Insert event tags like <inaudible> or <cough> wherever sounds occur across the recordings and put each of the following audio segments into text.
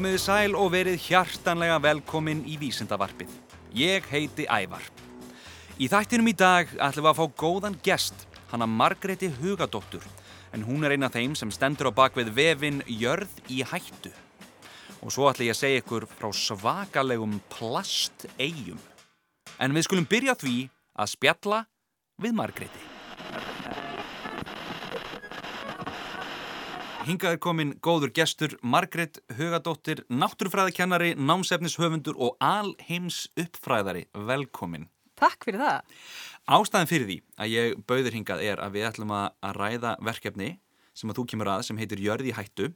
Komiði sæl og verið hjartanlega velkomin í Vísindavarpið. Ég heiti Ævar. Í þættinum í dag ætlum við að fá góðan gest, hana Margreti Hugadóttur, en hún er eina af þeim sem stendur á bakvið vefin Jörð í hættu. Og svo ætlum ég að segja ykkur frá svakalegum plastegjum. En við skulum byrja því að spjalla við Margreti. Hingað er komin góður gestur Margret Hugadóttir, náttúrufræðikennari, námsefnishöfundur og alheims uppfræðari. Velkomin. Takk fyrir það. Ástæðan fyrir því að ég bauður hingað er að við ætlum að ræða verkefni sem að þú kemur að sem heitir Jörði hættu.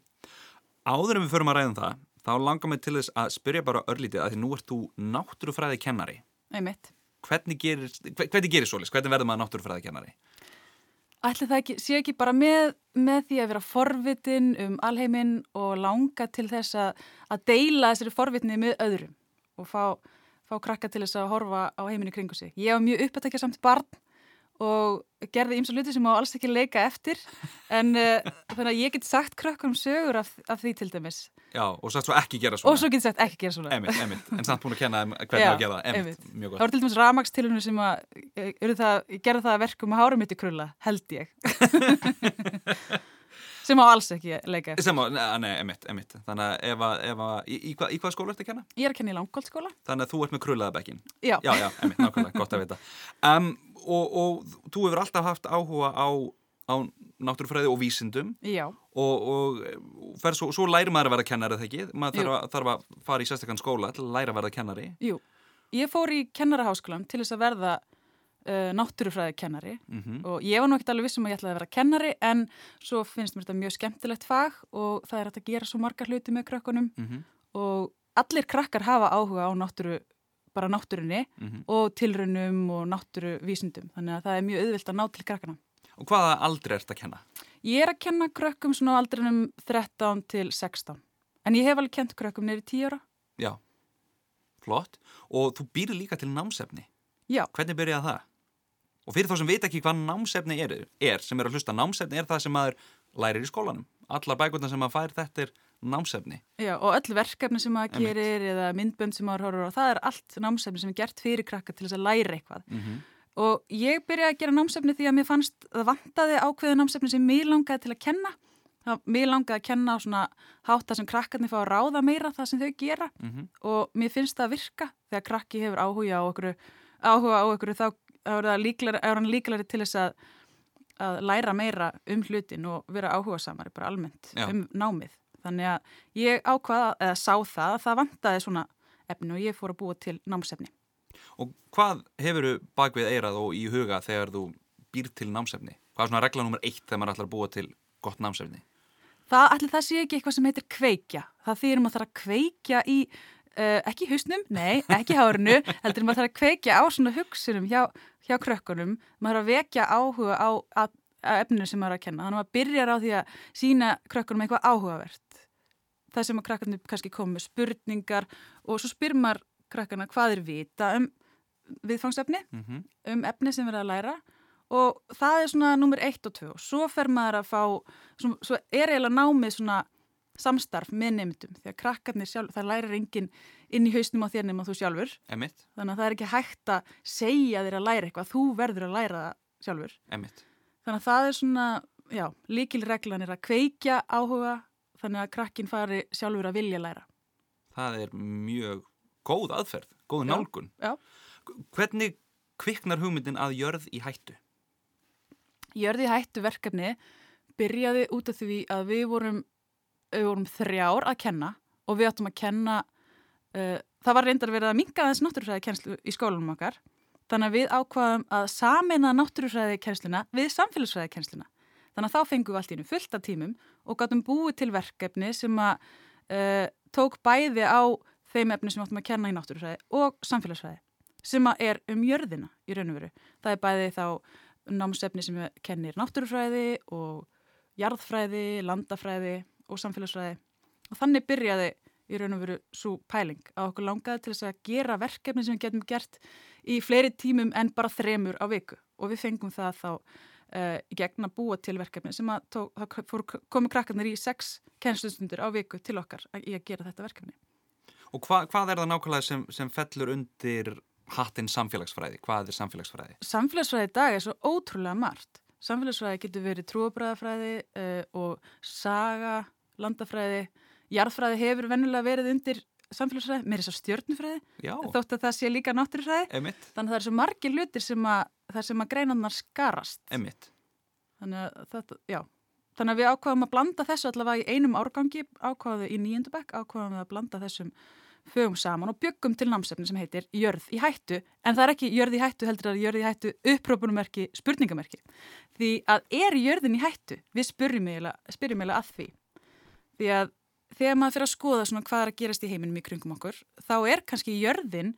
Áður en við förum að ræða um það, þá langar mig til þess að spyrja bara örlítið að því nú ert þú náttúrufræðikennari. Einmitt. Hvernig gerir, hvernig gerir svolis? Hvernig verður maður náttúrufræðikennari? Ætli það ekki, sé ekki bara með, með því að vera forvitin um alheiminn og langa til þess að, að deila þessari forvitni með öðrum og fá, fá krakka til þess að horfa á heiminni kringu sig. Ég var mjög uppættakja samt barn og gerði ímsa luti sem má alls ekki leika eftir en uh, þannig að ég get sagt krökkunum sögur af, af því til dæmis. Já, og sagt svo ekki gera svona. Og svo get sagt ekki gera svona. Einmitt, einmitt, en samt búin að kenna hvernig að gera það. Einmitt. mjög Það gott. voru til dæmis ramagstilunum sem að uh, það, gerði það að verkum að hárum mitt í krulla, held ég. <laughs> sem má alls ekki leika eftir. Sem á, nei, einmitt, einmitt. Þannig að ef að, ef að, í, í, hvað, í hvað skóla ertu að kenna? Ég er að kenna í langkóldskóla. Þannig að þú ert með krullaðabekkin. Já. Já, já, einmitt, nákvæmlega, gott að vita. Um, og, og þú hefur alltaf haft áhuga á, á náttúrufræði og vísindum Já. og, og fer, svo, svo læri maður að vera kennari þegar ekki. Maður þarf að, þarf að fara í sérstakann skóla til að læra að verða kennari. Jú, ég fór í kennaraháskólan til þess að verða uh, náttúrufræði kennari Mm og ég var nú ekkert alveg vissum að ég ætlaði að vera kennari en svo finnst mér þetta mjög skemmtilegt fag og það er að gera svo margar hluti með krökkunum -hmm. og allir krakkar hafa áhuga á náttúru, bara náttúrunni mhm. og tilraunum og náttúruvísindum þannig að það er mjög auðvilt að ná til krakkana. Og hvaða aldrei ert að kenna? Ég er að kenna krökkum svona aldrinum 13 til 16 en ég hef alveg kent krökkum neyri 10 ára. Já, flott. Og þú býrðu líka til námsefni. Já, Hvernig byrjaði það? Og fyrir þá sem veit ekki hvað námsefni er, er sem er að hlusta, námsefni er það sem maður lærir í skólanum. Allar bækurnar sem maður fær þetta er námsefni. Já, og öll verkefni sem maður Einmitt. gerir eða myndbönd sem maður horfur á, það er allt námsefni sem er gert fyrir krakka til þess að læra eitthvað. Mm -hmm. Og ég byrjaði að gera námsefni því að mér fannst það vantaði ákveðu námsefni sem mér langaði til að kenna. Mér langaði að kenna á svona hátta sem krakkarnir fá að ráða meira það sem þau gera og mér finnst það að virka þegar krakki hefur áhuga á okkur, áhuga á okkur þá er, hann líklari til þess að, að læra meira um hlutin og vera áhuga samari bara almennt Já. um námið. Þannig að ég ákvaða eða sá það að það vantaði svona efni og ég fór að búa til námsefni. Og hvað hefuru bakvið eirað og í huga þegar þú býr til námsefni? Hvað er svona regla nummer eitt þegar maður ætlar að búa til gott námsefni? Það, allir það sé ekki eitthvað sem heitir kveikja. Það þýðir maður þarf að kveikja í, uh, ekki í hausnum, nei, ekki í hárinu, heldur maður þarf að kveikja á svona hugsunum hjá, hjá krökkunum. Maður þarf að vekja áhuga á, á, á efninu sem maður er að kenna. Þannig að maður byrjar á því að sína krökkunum eitthvað áhugavert. Það sem að krakkarnir kannski komu spurningar og svo spyr maður krakkarna hvað er vita um viðfangsefni Mm um efni sem verða að læra og það er svona nummer eitt og tvö og svo fer maður að fá svo, svo er eiginlega námið svona samstarf með nefndum því að krakkarnir sjálf, það lærir enginn inn í hausnum á þér nema þú sjálfur Emitt, þannig að það er ekki hægt að segja þér að læra eitthvað þú verður að læra það sjálfur emitt. þannig að það er svona, já, líkilreglan er að kveikja áhuga þannig að krakkin fari sjálfur að vilja læra Það er mjög góð aðferð, góð Já, nálgun. já. Hvernig kviknar hugmyndin að jörð í hættu? Jörði hættu verkefni byrjaði út af því að við vorum, við vorum þrjár að kenna og við áttum að kenna, uh, það var reyndar verið að minga þess náttúrufræði kennslu í skólanum okkar, þannig að við ákvaðum að samina náttúrufræði kennsluna við samfélagsfræði kennsluna. Þannig að þá fengum við allt í einu fullt af tímum og gáttum búið til verkefni sem að uh, tók bæði á þeim efni sem áttum að kenna í náttúrufræði og samfélagsfræði sem að er um jörðina í raun og veru. Það er bæði þá námsefni sem kennir náttúrufræði og jarðfræði, landafræði og samfélagsfræði og þannig byrjaði í raun og veru svo pæling að okkur langaði til þess að gera verkefni sem við getum gert í fleiri tímum en bara þremur á viku og við fengum það þá uh, í gegn að búa til verkefni sem að tók, fór, komu krakkarnir í sex kennslustundir á viku til okkar að, í að gera þetta verkefni. Og hva, hvað er það nákvæmlega sem, sem fellur undir hattinn samfélagsfræði? Hvað er samfélagsfræði? Samfélagsfræði í dag er svo ótrúlega margt. Samfélagsfræði getur verið trúabræðafræði uh, og saga, landafræði, jarðfræði hefur vennilega verið undir samfélagsfræði, mér er svo stjörnufræði, Já, þótt að það sé líka náttúrufræði. emitt, Þannig að það er svo margir hlutir sem að, að greinarnar skarast. emitt. Þannig að þetta, já. Þannig að við ákvaðum að blanda þessu allavega í einum árgangi, ákvaðum í nýjöndubæk, ákvaðum við að blanda þessum fögum saman og byggum til námsefni sem heitir jörð í hættu, en það er ekki jörð í hættu heldur að jörð í hættu upprópunumerki, spurningamerki. Því að er jörðin í hættu? Við spyrjum eiginlega að því. Því að þegar maður fyrir að skoða svona hvað er að gerast í heiminum í kringum okkur, þá er kannski jörðin,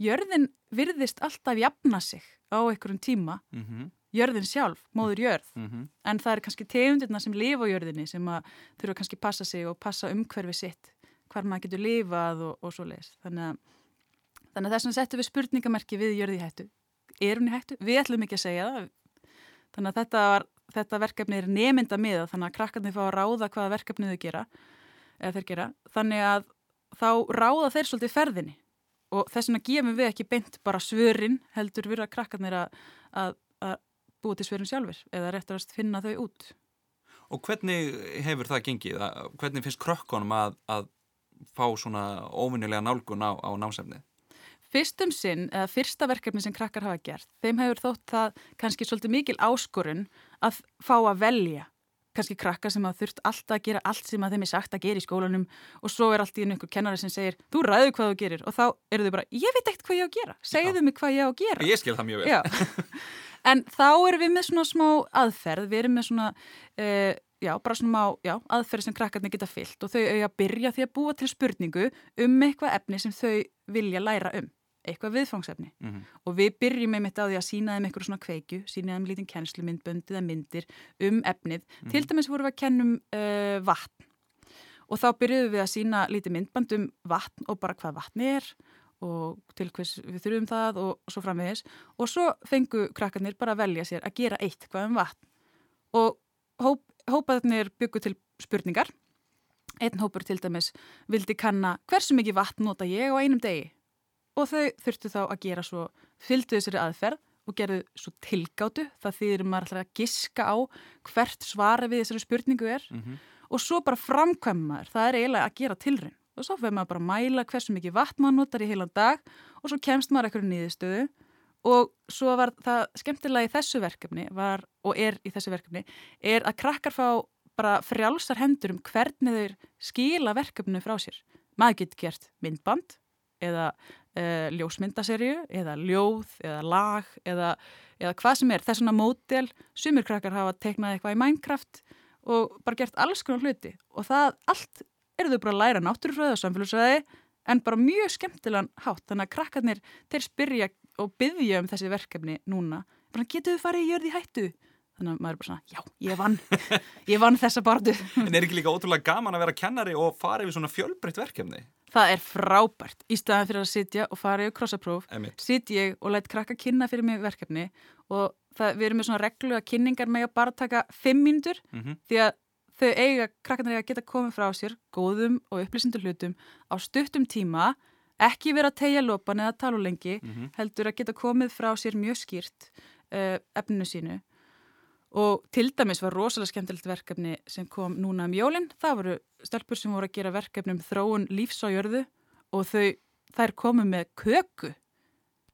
jörðin virðist alltaf jafna sig á einhverjum tíma, Mm -hmm, jörðin sjálf, móður jörð, mm en það er kannski tegundirna sem lifa á jörðinni sem að þurfa kannski að passa sig og passa umhverfi sitt, hvar maður getur lifað og, og svo leiðis. Þannig að, þannig að þess vegna settum við spurningamerki við jörði í hættu. Er hún í hættu? Við ætlum ekki að segja það. Þannig að þetta, var, þetta verkefni er nemynda miða, þannig að krakkarnir fá að ráða hvaða verkefni þau gera, gera. Þannig að þá ráða þeir svolítið ferðinni og þess vegna gefum við ekki beint bara svörin heldur við að krakkarnir að, að, að búa til svörin sjálfur eða réttur að finna þau út. Og hvernig hefur það gengið? Hvernig finnst krökkunum að, að fá svona óvinnilega nálgun á, á námsefnið? Fyrstum sinn, eða fyrsta verkefni sem krakkar hafa gert, þeim hefur þótt það kannski svolítið mikil áskorun að fá að velja. Kannski krakkar sem hafa þurft alltaf að gera allt sem að þeim er sagt að gera í skólanum og svo er allt í einu einhver kennari sem segir þú ræður hvað þú gerir og þá eru þau bara ég veit ekkert hvað ég á að gera, segðu mig hvað ég á að gera. Ég skil það mjög vel. En þá erum við með svona smá aðferð, við erum með svona, uh, já, bara svona já, aðferð sem krakkarnir geta fyllt og þau eiga að byrja því að búa til spurningu um eitthvað efni sem þau vilja læra um, eitthvað viðfangsefni. Mhm, Og við byrjum einmitt á því að sína þeim eitthvað svona kveikju, sína þeim lítinn kennslumynd, böndið að myndir um efnið. Til dæmis vorum við að kennum uh, vatn. Og þá byrjuðum við að sína lítið myndband um vatn og bara hvað vatn er og til hvers við þurfum það og svo framvegis. Og svo fengu krakkarnir bara að velja sér að gera eitt hvað um vatn. Og hóp, hópaðnir byggu til spurningar. Einn hópur til dæmis vildi kanna hversu mikið vatn nota ég á einum degi og þau þurftu þá að gera svo fylgdu þessari aðferð og gerðu svo tilgátu. Það þýðir maður alltaf að giska á hvert svara við þessari spurningu er. Mhm. og svo bara framkvæmaður, það er eiginlega að gera tilraun. Og svo fyrir maður bara að mæla hversu mikið vatn maður notar í heilan dag og svo kemst maður eitthvað nýðistöðu og svo var það skemmtilega í þessu verkefni var, og er í þessu verkefni er að krakkar fá bara frjálsar hendur um hvernig þeir skila verkefninu frá sér. Maður getur gert myndband eða uh, ljósmyndaserju eða ljóð eða lag eða, eða hvað sem er. Þessuna mótel, sumir krakkar hafa teiknað eitthvað í Minecraft og bara gert alls konar hluti. Og það allt eru þau bara að læra náttúrufræði og samfélagsfræði en bara mjög skemmtilegan hátt. Þannig að krakkarnir þeir spyrja og byggja um þessi verkefni núna. Bara getur þau farið í jörði hættu? Þannig að maður er bara svona, já, ég vann. Ég vann þessa bardu En er ekki líka ótrúlega gaman að vera kennari og fara yfir svona fjölbreytt verkefni? Það er frábært, í staðan fyrir að sitja og fara í krossapróf, Emitt. sit ég og læt krakka kynna fyrir mig verkefni og það, við erum með svona reglu að kynningar með að bara taka fimm mínútur Mm því að þau eiga, krakkarnir eiga að geta komið frá sér góðum og upplýsindu hlutum á stuttum tíma, ekki vera að tegja lopan eða tala lengi, Mhm. heldur að geta komið frá sér mjög skýrt uh, efninu sínu og til dæmis var rosalega skemmtilegt verkefni sem kom núna um jólinn, það voru stelpur sem voru að gera verkefni um þróun lífs á jörðu og þau, þær komu með köku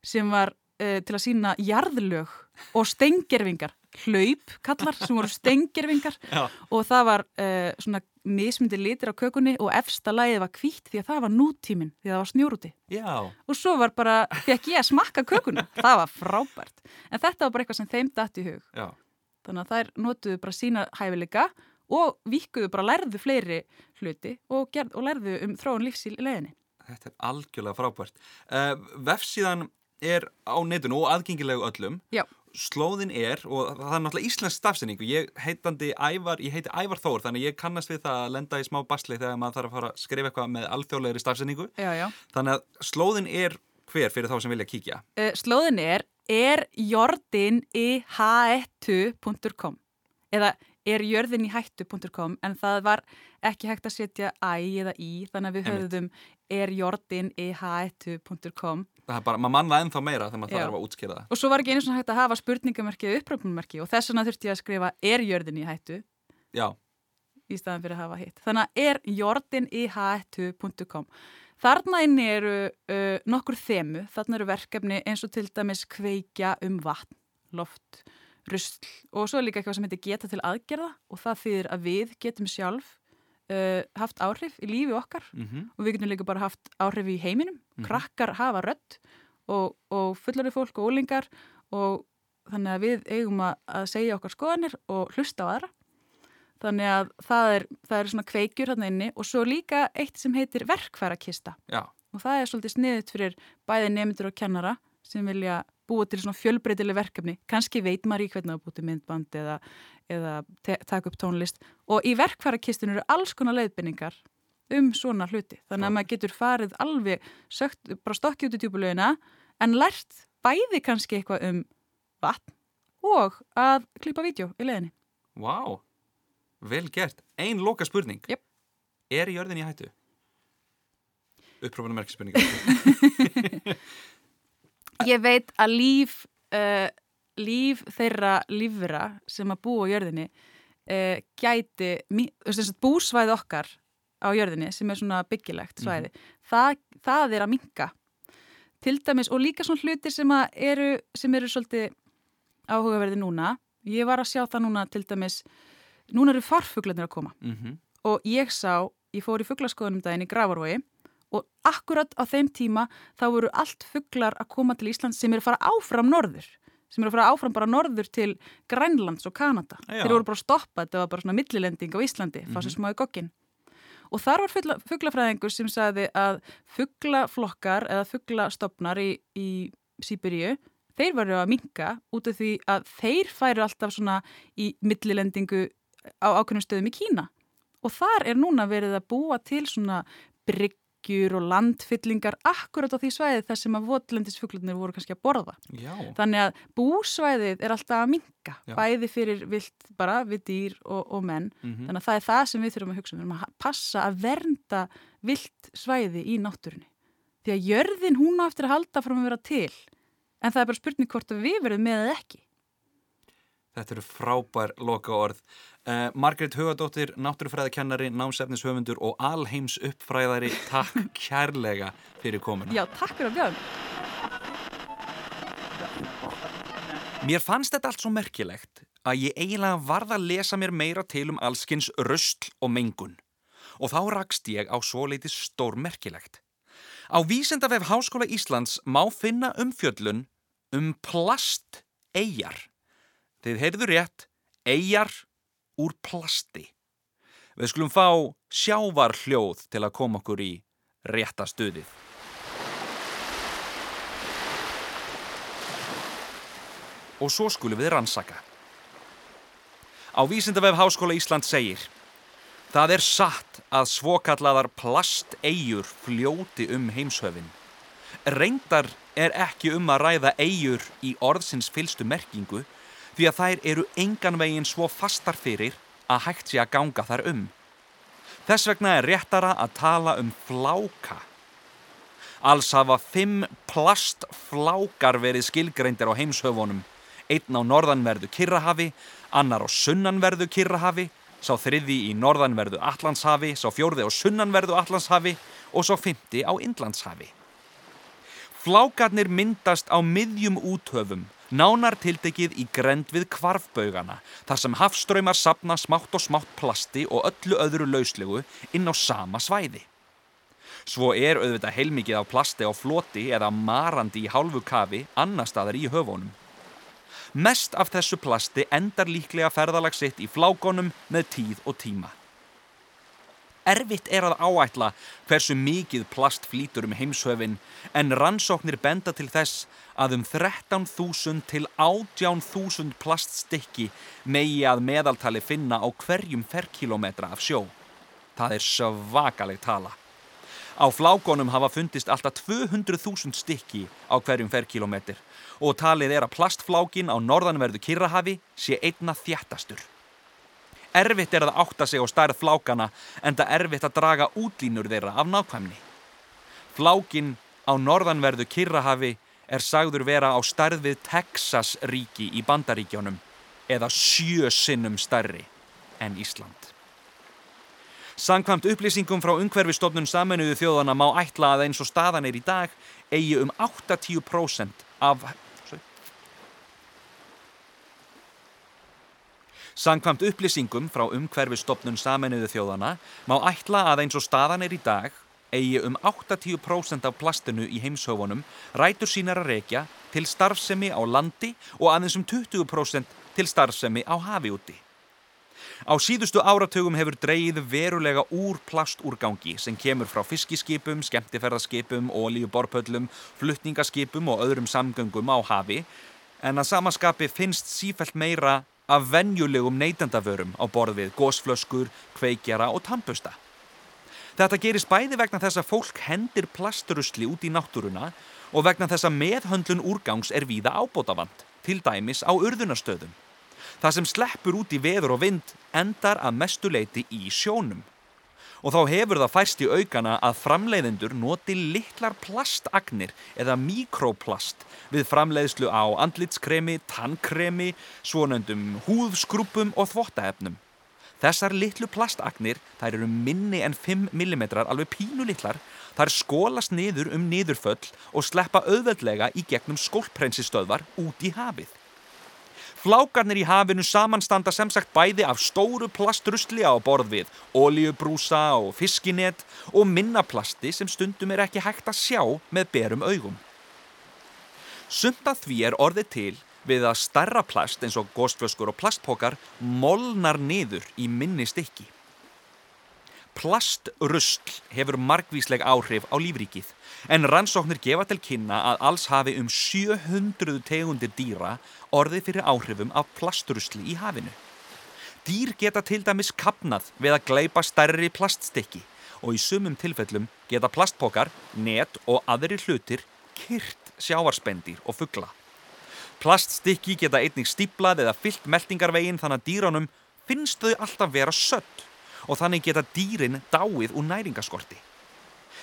sem var uh, til að sína jarðlög og stengerfingar hlaup kallar sem voru stengerfingar Já. og það var uh, svona mismyndi litir á kökunni og efsta lagið var hvítt því að það var nútíminn því að það var snjórúti Já, og svo var bara, fekk ég að smakka kökuna. Það var frábært. En þetta var bara eitthvað sem þeim datt í hug. Já. Þannig að þær notuðu bara sína hæfileika og vikuðu bara lærðu fleiri hluti og, gerð, og lærðu um þróun lífs í leiðinni Þetta er algjörlega frábært. Uh, vefsíðan er á netinu og aðgengilegu öllum. Já. Slóðin er, og það er náttúrulega íslensk stafsendingu, ég heitandi Ævar, ég heiti Ævar Þór, þannig ég kannast við það að lenda í smá basli þegar maður þarf að fara að skrifa eitthvað með alþjóðlegri stafsendingu. já, já. Þannig að slóðin er hver fyrir þá sem vilja kíkja. Uh, slóðin er erjordinihættu.com eða erjörðinihættu.com en það var ekki hægt að setja æ eða í þannig að við höfðum erjordinihættu.com Það er bara, maður manna ennþá meira þegar maður þarf að útskýra það. og svo var ekki einu svona hægt að hafa spurningamerki eða uppröfnumerki og þess vegna þurfti ég að skrifa erjörðinihættu Já, í staðan fyrir að hafa hitt. Þannig að er jordiniht.com. Þarna inni eru uh, nokkur þemu, þarna eru verkefni eins og til dæmis kveikja um vatn, loft, rusl og svo er líka eitthvað sem heitir geta til aðgerða og það þýðir að við getum sjálf uh, haft áhrif í lífi okkar mm og við getum líka bara haft áhrif í heiminum. Mhm. Krakkar hafa rödd og, og fullari fólk og ólingar og þannig að við eigum að, að segja okkar skoðanir og hlusta á aðra. Þannig að það er, það er svona kveikjur hérna inni og svo líka eitt sem heitir verkfærakista já, og það er svolítið sniðut fyrir bæði nefndur og kennara sem vilja búa til svona fjölbreytileg verkefni. Kanski veit maður í hvernig að búti myndband eða, eða taka upp tónlist og í verkfærakistinu eru alls konar leiðbynningar um svona hluti. Þannig að maður getur farið alveg sökt, bara stokki út í tjúbulögina en lært bæði kannski eitthvað um vatn og að klippa vídeo í leiðinni. vá, vel gert. Ein loka spurning. Jöp. Er jörðin í hættu? Upprófunum merkspurninga. <laughs> Ég veit að líf, uh, líf þeirra lífvera sem að búa á jörðinni uh, gæti, búsvæði okkar á jörðinni sem er svona byggilegt svæði, það, það er að minka. Til dæmis, og líka svona hlutir sem, eru, sem eru svolítið áhugaverði núna. Ég var að sjá það núna til dæmis, núna eru farfuglarnir að koma mm og ég sá, ég fór í fugglaskoðunum daginn í Gravarvogi og akkurat á þeim tíma þá voru allt fugglar að koma til Íslands sem eru að fara áfram norður sem eru að fara áfram bara norður til Grænlands og Kanada. Já. Þeir voru bara að stoppa, þetta var bara svona millilending á Íslandi, fá sér smá í gogkin. Og þar var fuggla- fugglafræðingur sem sagði að fugglaflokkar eða fugglastofnar í, í Sýberíu, þeir varu að minka út af því að þeir færu alltaf svona í millilendingu á ákveðnum stöðum í Kína. Og þar er núna verið að búa til svona bryggjur og landfyllingar akkurat á því svæði þar sem að votlendisfuglarnir voru kannski að borða. Já, Þannig að búsvæðið er alltaf að minka, Já. bæði fyrir vilt bara við dýr og, og menn. mm Þannig að það er það sem við þurfum að hugsa um. Við þurfum að passa að vernda vilt svæði í náttúrunni. Því að jörðin hún á eftir að halda frá að vera til. En það er bara spurning hvort við verðum með eða ekki. Þetta eru frábær loka orð. Uh, Margrét Hugadóttir, náttúrufræðakennari, námsefnishöfundur og alheims uppfræðari, takk <laughs> kærlega fyrir komuna. Já, takk fyrir að bjóðum. Mér fannst þetta allt svo merkilegt að ég eiginlega varð að lesa mér meira til um allskins röstl og mengun. Og þá rakst ég á svo leiti stór merkilegt. Á Vísendavef Háskóla Íslands má finna umfjöllun um plast eigjar. Þið heyrðu rétt, eigjar úr plasti. Við skulum fá sjávar hljóð til að koma okkur í rétta stuðið. og svo skulum við rannsaka. Á Vísindavef Háskóla Ísland segir Það er satt að svokallaðar plasteigjur fljóti um heimshöfin. Reyndar er ekki um að ræða eigjur í orðsins fylstu merkingu því að þær eru engan veginn svo fastar fyrir að hægt sé að ganga þar um. Þess vegna er réttara að tala um fláka. Alls hafa fimm plastflákar verið skilgreindir á heimshöfunum. Einn á norðanverðu Kirrahafi, annar á sunnanverðu Kirrahafi, sá þriði í norðanverðu Atlantshafi, sá fjórði á sunnanverðu Atlantshafi og sá fymti á Indlandshafi. Flákarnir myndast á miðjum úthöfum, nánar tiltekið í grend við kvarfbaugana, þar sem hafströymar sapna smátt og smátt plasti og öllu öðru lauslegu inn á sama svæði. Svo er auðvitað heilmikið af plasti á floti eða marandi í hálfu kafi annar staðar í höfunum. Mest af þessu plasti endar líklega ferðalag sitt í flákonum með tíð og tíma. Erfitt er að áætla hversu mikið plast flýtur um heimshöfin en rannsóknir benda til þess að um 13.000 til 18.000 plaststykki megi að meðaltali finna á hverjum ferkilometra af sjó. Það er svakaleg tala. Á flákonum hafa fundist alltaf 200.000 stykki á hverjum ferkilometr og talið er að plastflákin á norðanverðu Kirrahafi sé einna þjættastur. Erfitt er að átta sig á stærð flákana en það erfitt að draga útlínur þeirra af nákvæmni. Flákin á norðanverðu Kirrahafi er sagður vera á stærð við Texas ríki í bandaríkjónum eða sjö sinnum stærri en Ísland. Sankvamt upplýsingum frá umhverfistofnun saminuðu þjóðana má ætla að eins og staðan er í dag eigi um 80% af... Sankvamt upplýsingum frá umhverfistofnun saminuðu þjóðana má ætla að eins og staðan er í dag eigi um 80% af plastinu í heimshöfunum rætur sínar að rekja til starfsemi á landi og aðeins um 20% til starfsemi á hafi úti. Á síðustu áratugum hefur dreyið verulega úr plastúrgangi sem kemur frá fiskiskipum, skemmtiferðarskipum, ólíuborpöllum, flutningaskipum og öðrum samgöngum á hafi en að samaskapi finnst sífælt meira af venjulegum neytandavörum á borð við gósflöskur, kveikjara og tampusta. Þetta gerist bæði vegna þess að fólk hendir plasturusli út í náttúruna og vegna þess að meðhöndlun úrgangs er víða ábótavand, til dæmis á urðunarstöðum. Það sem sleppur út í veður og vind endar að mestu leiti í sjónum. Og þá hefur það færst í aukana að framleiðendur noti litlar plastagnir eða mikroplast við framleiðslu á andlitskremi, tannkremi, svonöndum húðskrúpum og þvottaefnum. Þessar litlu plastagnir, þær eru minni en 5 mm, alveg pínu litlar, þær skólast niður um niðurföll og sleppa auðveldlega í gegnum skólprensistöðvar út í hafið. Flákarnir í hafinu samanstanda sem sagt bæði af stóru plastrusli á borð við, ólíubrúsa og fiskinet og minnaplasti sem stundum er ekki hægt að sjá með berum augum. Sumt að því er orðið til við að starra plast eins og góstflöskur og plastpokar molnar niður í minni stykki. Plastrusl hefur margvísleg áhrif á lífríkið en rannsóknir gefa til kynna að alls hafi um 700 tegundir dýra orðið fyrir áhrifum af plastrusli í hafinu. Dýr geta til dæmis kapnað við að gleipa stærri plaststykki og í sumum tilfellum geta plastpokar, net og aðri hlutir kyrt sjávarspendir og fuggla. Plaststykki geta einnig stíplað eða fyllt meldingarvegin þannig að dýránum finnst þau alltaf vera sött og þannig geta dýrin dáið úr næringaskorti.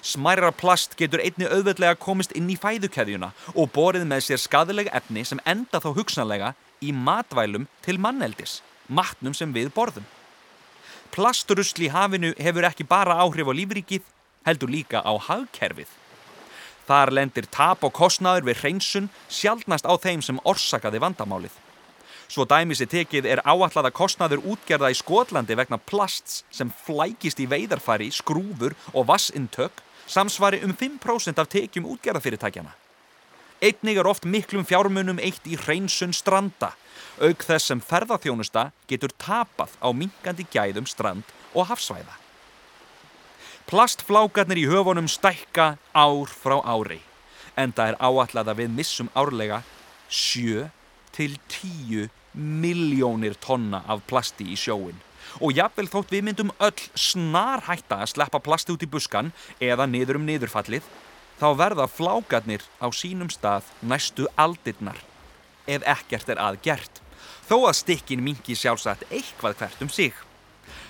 Smæra plast getur einni auðveldlega komist inn í fæðukeðjuna og borið með sér skadilega efni sem enda þá hugsanlega í matvælum til manneldis, matnum sem við borðum. Plasturusl í hafinu hefur ekki bara áhrif á lífríkið, heldur líka á hagkerfið. Þar lendir tap og kostnaður við hreinsun sjálfnast á þeim sem orsakaði vandamálið. Svo dæmis í tekið er áallega kostnaður útgerða í Skotlandi vegna plasts sem flækist í veidarfari, skrúfur og vassintök samsvari um 5% af tekjum útgerðafyrirtækjana. Einnig er oft miklum fjármunum eitt í hreinsun stranda, auk þess sem ferðarþjónusta getur tapað á minkandi gæðum strand og hafsvæða. Plastflákarnir í höfunum stækka ár frá ári, en það er áallega að við missum árlega 7 til 10 miljónir tonna af plasti í sjóin. Og jafnvel þótt við myndum öll snar hætta að sleppa plasti út í buskan eða niður um niðurfallið, þá verða flákarnir á sínum stað næstu aldirnar, ef ekkert er aðgert. Þó að stikkin mingi sjálfsagt eitthvað hvert um sig.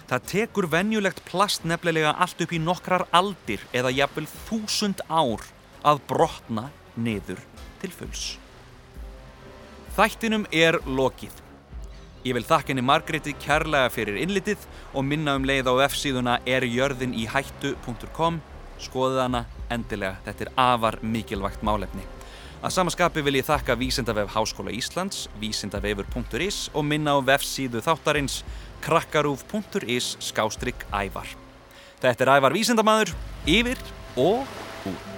Það tekur venjulegt plast nefnilega allt upp í nokkrar aldir eða jafnvel þúsund ár að brotna niður til fulls. Þættinum er lokið. Ég vil þakka henni Margréti kærlega fyrir innlitið og minna um leið á F-síðuna erjörðinihættu.com skoðið hana endilega, þetta er afar mikilvægt málefni. Að samaskapi vil ég þakka Vísindavef Háskóla Íslands, vísindavefur.is og minna á F-síðu þáttarins krakkarúf.is skástrygg ævar. Þetta er ævar vísindamæður, yfir og út.